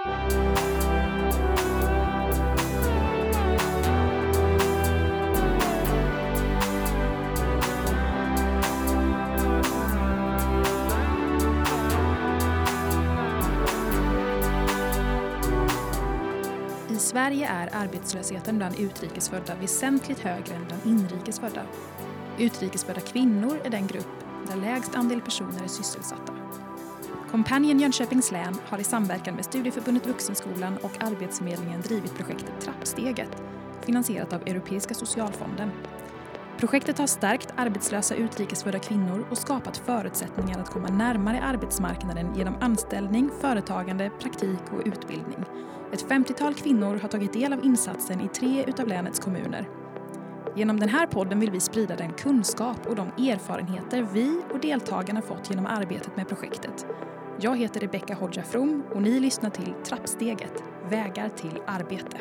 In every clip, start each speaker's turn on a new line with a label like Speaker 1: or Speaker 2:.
Speaker 1: I Sverige är arbetslösheten bland utrikesfödda väsentligt högre än bland inrikesfödda. Utrikesfödda kvinnor är den grupp där lägst andel personer är sysselsatta. Companion Jönköpings län har i samverkan med Studieförbundet Vuxenskolan och Arbetsförmedlingen drivit projektet Trappsteget, finansierat av Europeiska socialfonden. Projektet har stärkt arbetslösa utrikesfödda kvinnor och skapat förutsättningar att komma närmare arbetsmarknaden genom anställning, företagande, praktik och utbildning. Ett 50-tal kvinnor har tagit del av insatsen i tre utav länets kommuner. Genom den här podden vill vi sprida den kunskap och de erfarenheter vi och deltagarna fått genom arbetet med projektet. Jag heter Rebecka Hodja From och ni lyssnar till Trappsteget, vägar till arbete.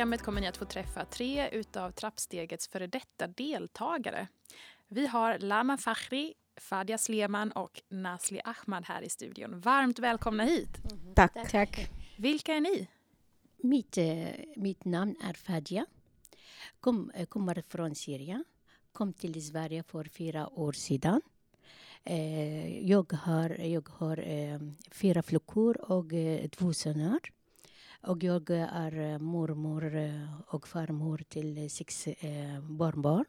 Speaker 1: Programmet kommer ni att få träffa tre utav Trappstegets före detta deltagare. Vi har Lama Fakhri, Fadia Sleman och Nasli Ahmad här i studion. Varmt välkomna hit!
Speaker 2: Tack.
Speaker 3: Tack.
Speaker 1: Vilka är ni?
Speaker 3: Mitt, eh, mitt namn är Fadia. Kom, eh, kommer från Syrien. Kom till Sverige för fyra år sedan. Eh, jag har, jag har eh, fyra flickor och eh, två söner. Och jag är eh, mormor eh, och farmor till eh, sex barnbarn.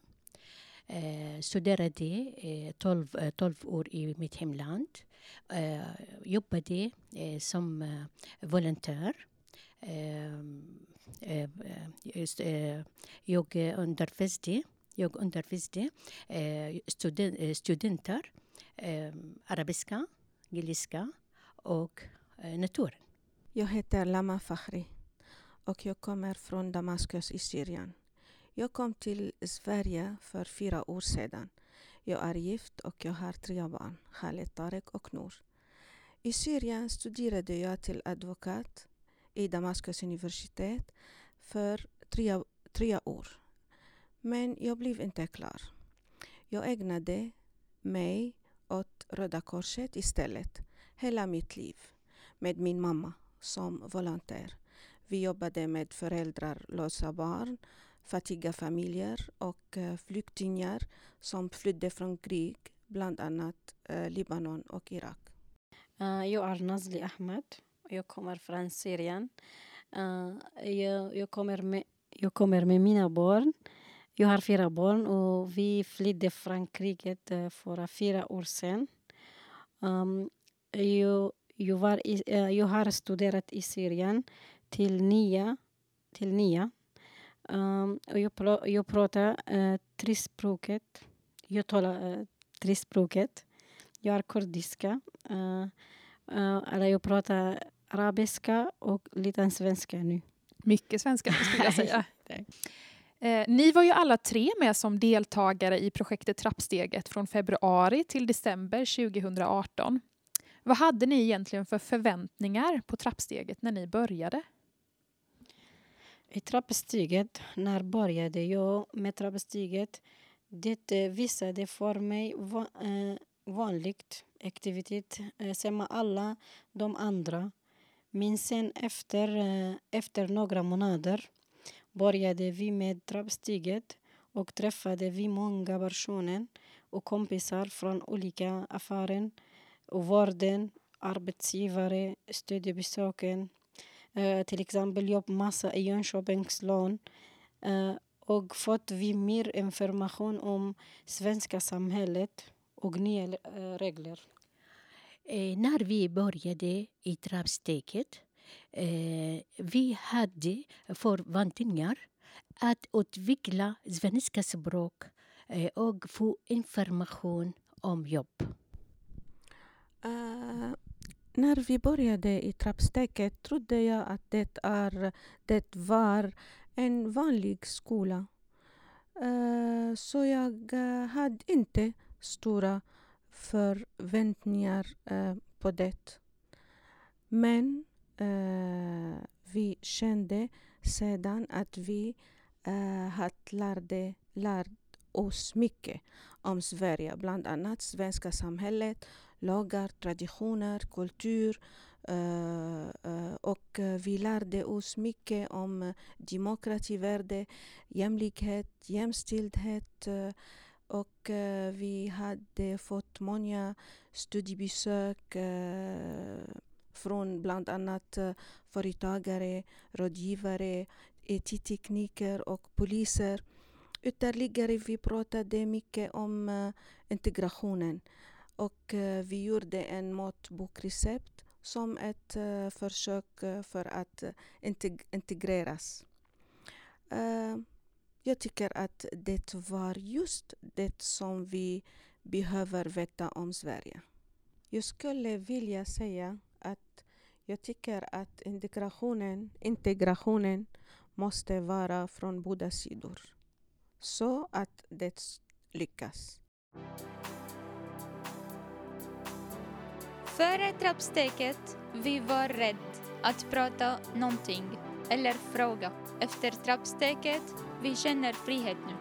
Speaker 3: Studerade 12, 12 år i mitt hemland. Jobbade som volontär. Jag undervisade, jag undervisade eh, studenter arabiska, engelska och naturen.
Speaker 2: Jag heter Lama Fakhri och jag kommer från Damaskus i Syrien. Jag kom till Sverige för fyra år sedan. Jag är gift och jag har tre barn, Khaled, Tarek och Nour. I Syrien studerade jag till advokat i Damaskus universitet för tre, tre år. Men jag blev inte klar. Jag ägnade mig åt Röda Korset istället, hela mitt liv, med min mamma som volontär. Vi jobbade med föräldralösa barn, fattiga familjer och eh, flyktingar som flydde från krig, bland annat eh, Libanon och Irak.
Speaker 4: Eh, jag är Nazli Ahmed. Jag kommer från Syrien. Jag, jag, kommer med, jag kommer med mina barn. Jag har fyra barn och vi flydde från kriget för fyra år sedan. Um, jag, jag, var i, jag har studerat i Syrien till nia. Till nia. Um, och jag, jag pratar uh, trespråket. Jag talar uh, trespråket. Jag är kurdiska. Uh, uh, eller jag pratar arabiska och lite svenska nu.
Speaker 1: Mycket svenska skulle jag säga. Eh, ni var ju alla tre med som deltagare i projektet Trappsteget från februari till december 2018. Vad hade ni egentligen för förväntningar på trappsteget när ni började?
Speaker 4: I trappsteget, när började jag med trappsteget? Det eh, visade för mig eh, vanligt aktivitet eh, som alla de andra. Men sen efter, efter några månader började vi med trappsteget och träffade vi många personer och kompisar från olika affärer vården, arbetsgivare, studiebesöken. Uh, till exempel jobbmassa i Jönköpings län Uh, och fått vi mer information om svenska samhället och nya uh, regler.
Speaker 3: Eh, när vi började i trappsteget eh, vi hade förväntningar att utveckla svenska språk eh, och få information om jobb.
Speaker 2: Uh, när vi började i trappsteget trodde jag att det, är, det var en vanlig skola. Uh, så jag uh, hade inte stora förväntningar på det. Men vi kände sedan att vi hade lärde, lärde oss mycket om Sverige, bland annat svenska samhället, lagar, traditioner, kultur eh, eh, och vi lärde oss mycket om demokrativärde, jämlikhet, jämställdhet eh, och vi hade fått många studiebesök från bland annat företagare, rådgivare, IT-tekniker och poliser. Ytterligare vi pratade mycket om uh, integrationen och uh, vi gjorde en matbokrecept som ett uh, försök för att integ integreras. jag tycker att det var just det som vi behöver veta om Sverige. Jag skulle vilja säga att jag tycker att integrationen, integrationen måste vara från båda sidor så att det lyckas.
Speaker 5: Före trappsteget vi var rädd att prata någonting eller fråga. Efter trappsteget vi känner frihet nu.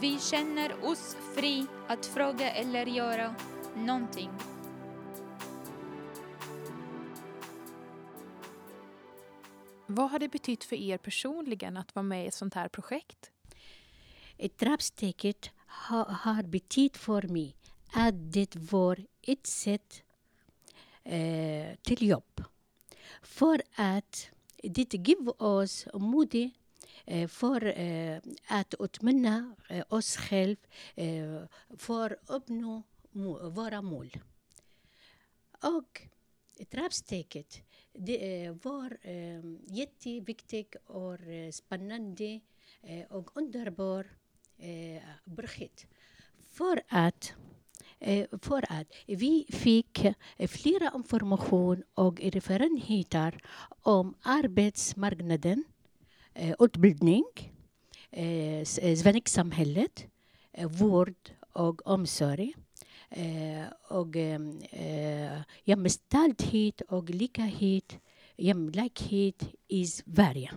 Speaker 5: Vi känner oss fri att fråga eller göra någonting.
Speaker 1: Vad har det betytt för er personligen att vara med i ett sånt här projekt?
Speaker 3: Trappsteget har, har betytt för mig att det var ett sätt eh, till jobb. För att det ger oss mod eh, för eh, att utmana oss själva för att uppnå våra mål. Och trappsteget det var jätteviktigt och spännande och underbar eh, projekt. För att, eh, för att vi fick eh, flera information och referenheter om arbetsmarknaden, eh, utbildning, eh, eh, svensksamhället, eh, vård och omsorg. Eh, och ehm, eh, jämställdhet och likhet, jämlikhet i Sverige.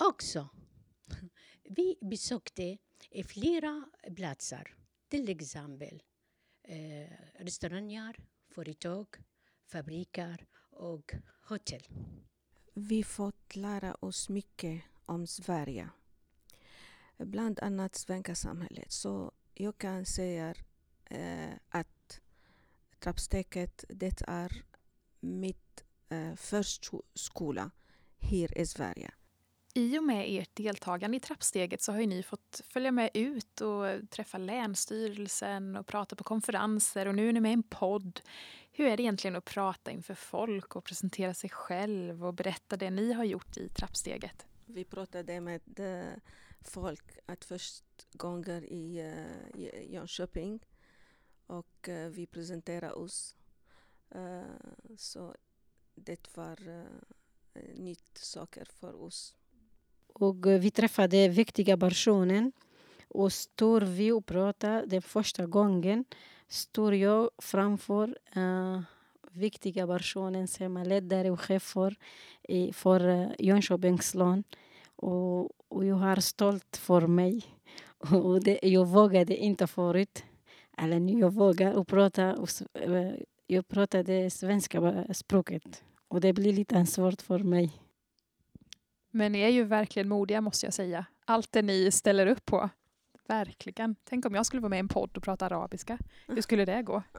Speaker 3: Också vi besökte eh, flera platser, till exempel eh, restauranger, företag, fabriker och hotell.
Speaker 2: Vi fått lära oss mycket om Sverige, bland annat svenska samhället. Så jag kan säga eh, att trappsteget det är mitt eh, förskola här i Sverige.
Speaker 1: I och med ert deltagande i trappsteget så har ni fått följa med ut och träffa Länsstyrelsen och prata på konferenser och nu är ni med i en podd. Hur är det egentligen att prata inför folk och presentera sig själv och berätta det ni har gjort i trappsteget?
Speaker 2: Vi pratade med eh, folk att först gånger i, eh, Jönköping och eh, vi presenterade oss. Så det var nytt saker för oss.
Speaker 4: Och vi träffade viktiga personer och står vi och pratar den första gången står jag framför uh, viktiga personer som är ledare och chefer i, för uh, Jönköpings län. Och, och jag är stolt för mig. Och det, jag vågade inte förut. Eller nu jag vågar och prata. Och, uh, jag pratade svenska språket. Och det blir lite svårt för mig.
Speaker 1: Men ni är ju verkligen modiga måste jag säga. Allt det ni ställer upp på. Verkligen. Tänk om jag skulle vara med i en podd och prata arabiska. Hur skulle det gå?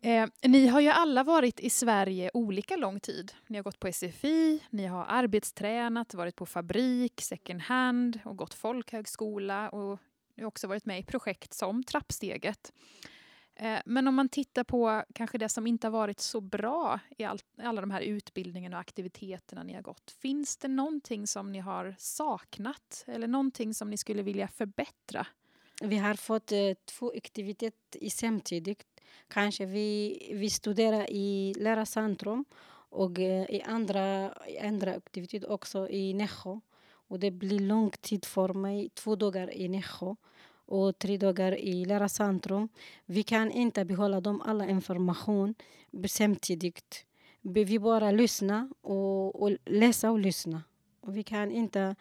Speaker 1: Eh, ni har ju alla varit i Sverige olika lång tid. Ni har gått på SFI, ni har arbetstränat, varit på fabrik, second hand och gått folkhögskola och ni har också varit med i projekt som Trappsteget. Eh, men om man tittar på kanske det som inte har varit så bra i all, alla de här utbildningarna och aktiviteterna ni har gått. Finns det någonting som ni har saknat eller någonting som ni skulle vilja förbättra?
Speaker 4: Vi har fått eh, två aktiviteter samtidigt. Kanske vi, vi studerar i lärarcentrum och eh, i andra, andra aktiviteter också i Nässjö. Och det blir lång tid för mig, två dagar i Nässjö och tre dagar i lärarcentrum. Vi kan inte behålla dem alla information samtidigt. Vi bara lyssna och, och läsa och lyssna. Vi, kan inte,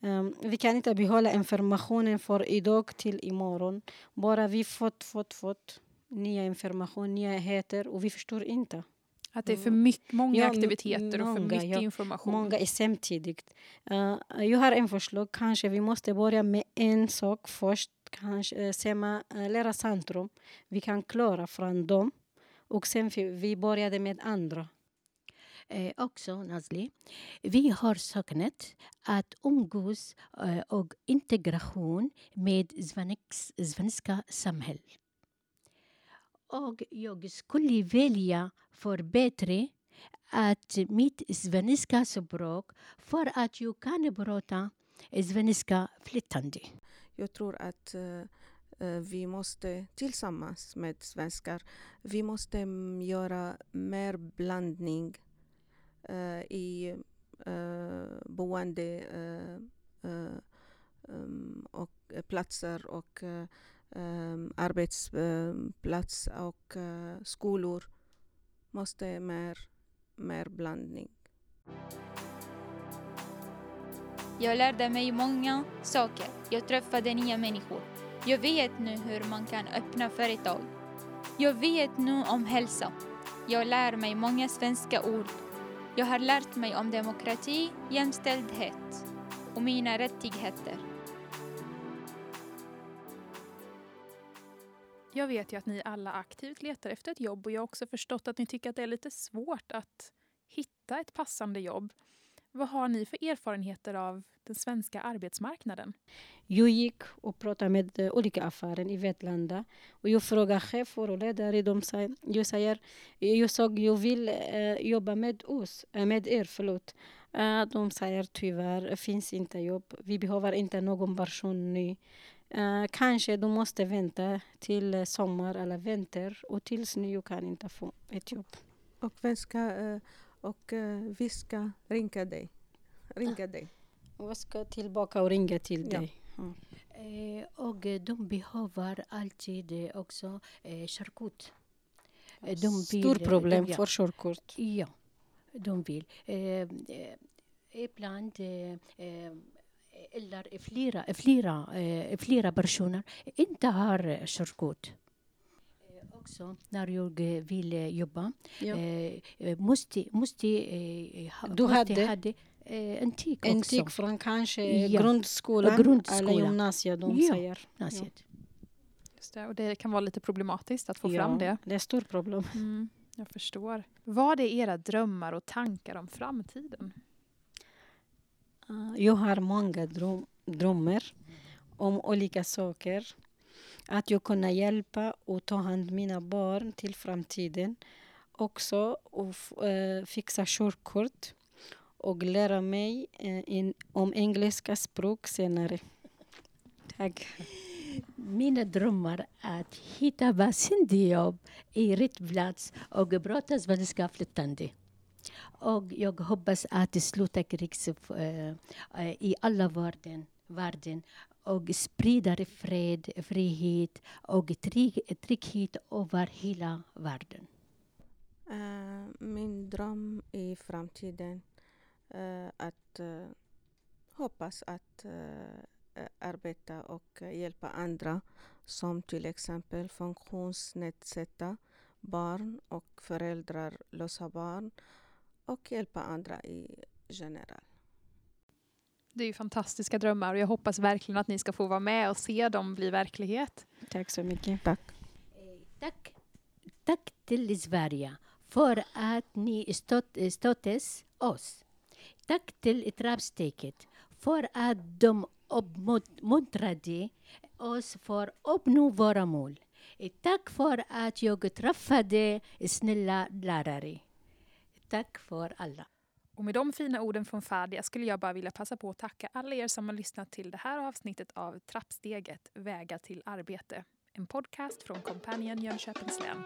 Speaker 4: um, vi kan inte behålla informationen från idag till imorgon. Bara vi fått, fått, fått nya information, nyheter och vi förstår inte.
Speaker 1: Att det är för mycket, många
Speaker 4: Ja,
Speaker 1: aktiviteter och för
Speaker 4: många,
Speaker 1: mycket
Speaker 4: ja.
Speaker 1: information.
Speaker 4: Många är samtidigt. Uh, jag har en förslag. Kanske vi måste börja med en sak först. Kanske eh, Sema eh, lärarcentrum. Vi kan klara från dem. Och sen vi, vi började med andra.
Speaker 3: Eh, också, Nazli, vi har saknat att umgås eh, och integration med svenska samhället. Och jag skulle vilja förbättra att mitt svenska språk för att jag kan prata svenska flyttande.
Speaker 2: Jag tror att eh, eh, vi måste tillsammans med svenskar, vi måste göra mer blandning uh, i uh, boende uh, um, och platser och eh, mm, um, arbetsplats och skolor. Måste mer, mer blandning.
Speaker 5: Jag lärde mig många saker. Jag träffade nya människor. Jag vet nu hur man kan öppna företag. Jag vet nu om hälsa. Jag lär mig många svenska ord. Jag har lärt mig om demokrati, jämställdhet och mina rättigheter.
Speaker 1: Jag vet ju att ni alla aktivt letar efter ett jobb och jag har också förstått att ni tycker att det är lite svårt att hitta ett passande jobb. Vad har ni för erfarenheter av den svenska arbetsmarknaden?
Speaker 4: Jag gick och pratade med eh, olika affärer i Vetlanda. Och jag frågade chefer och ledare. De säger, jag säger, jag sa jag vill eh, jobba med oss, eh, med er. Förlåt. Eh, de säger tyvärr, finns inte jobb. Vi behöver inte någon person ny. Eh, kanske du måste vänta till sommar eller vinter och tills nu kan inte få ett jobb.
Speaker 2: Och, vem ska, eh, och eh, vi ska ringa dig. Ringa dig.
Speaker 4: Jag ska tillbaka och ringa till
Speaker 2: Ja.
Speaker 4: dig.
Speaker 3: Eh, och eh, de behöver alltid eh, också eh, körkort. De vill,
Speaker 4: Stort problem
Speaker 3: de, ja.
Speaker 4: för körkort.
Speaker 3: Ja, de vill. Eh, eh, ibland eh, eller flera, flera, eh, flera personer inte har körkort. Eh, Också när jag eh, vill eh, jobba
Speaker 4: Ja.
Speaker 3: eh, eh, måste, måste, eh, ha,
Speaker 4: Du
Speaker 3: måste
Speaker 4: hade?
Speaker 3: hade eh, en tik
Speaker 4: En
Speaker 3: också.
Speaker 4: tik från kanske
Speaker 3: Ja.
Speaker 4: grundskolan,
Speaker 3: Grundskola.
Speaker 4: eller gymnasiet de
Speaker 3: Ja.
Speaker 4: säger.
Speaker 3: Gymnasiet.
Speaker 1: Just det, och det kan vara lite problematiskt att få
Speaker 4: ja,
Speaker 1: fram det.
Speaker 4: Det är ett stort problem.
Speaker 1: Mm, jag förstår. Vad är era drömmar och tankar om framtiden?
Speaker 4: Uh, Jag har många dröm, drömmar om olika saker. Att jag kunna hjälpa och ta hand om mina barn till framtiden. Också och f- eh, fixa körkort och lära mig eh, in, om engelska språk senare. Tack.
Speaker 3: Mina drömmar är att hitta passande jobb i rätt plats och prata svenska flytande. Och jag hoppas att sluta krig eh, eh, i alla världen, världen och sprider fred, frihet och trygg, trygghet över hela världen.
Speaker 2: Uh, min dröm i framtiden uh, att uh, hoppas att arbeta och hjälpa andra som till exempel funktionsnedsatta barn och föräldralösa barn och hjälpa andra i general.
Speaker 1: Det är ju fantastiska drömmar och jag hoppas verkligen att ni ska få vara med och se dem bli verklighet.
Speaker 4: Tack så mycket.
Speaker 2: Tack.
Speaker 3: Tack, tack till Sverige för att ni stött, stöttes oss. Tack till Trappsteget för att de uppmuntrade oss för att uppnå våra mål. Tack för att jag träffade snälla lärare. Tack för alla.
Speaker 1: Och med de fina orden från Fadia skulle jag bara vilja passa på att tacka alla er som har lyssnat till det här avsnittet av Trappsteget Vägar till arbete. En podcast från Companion Jönköpings län.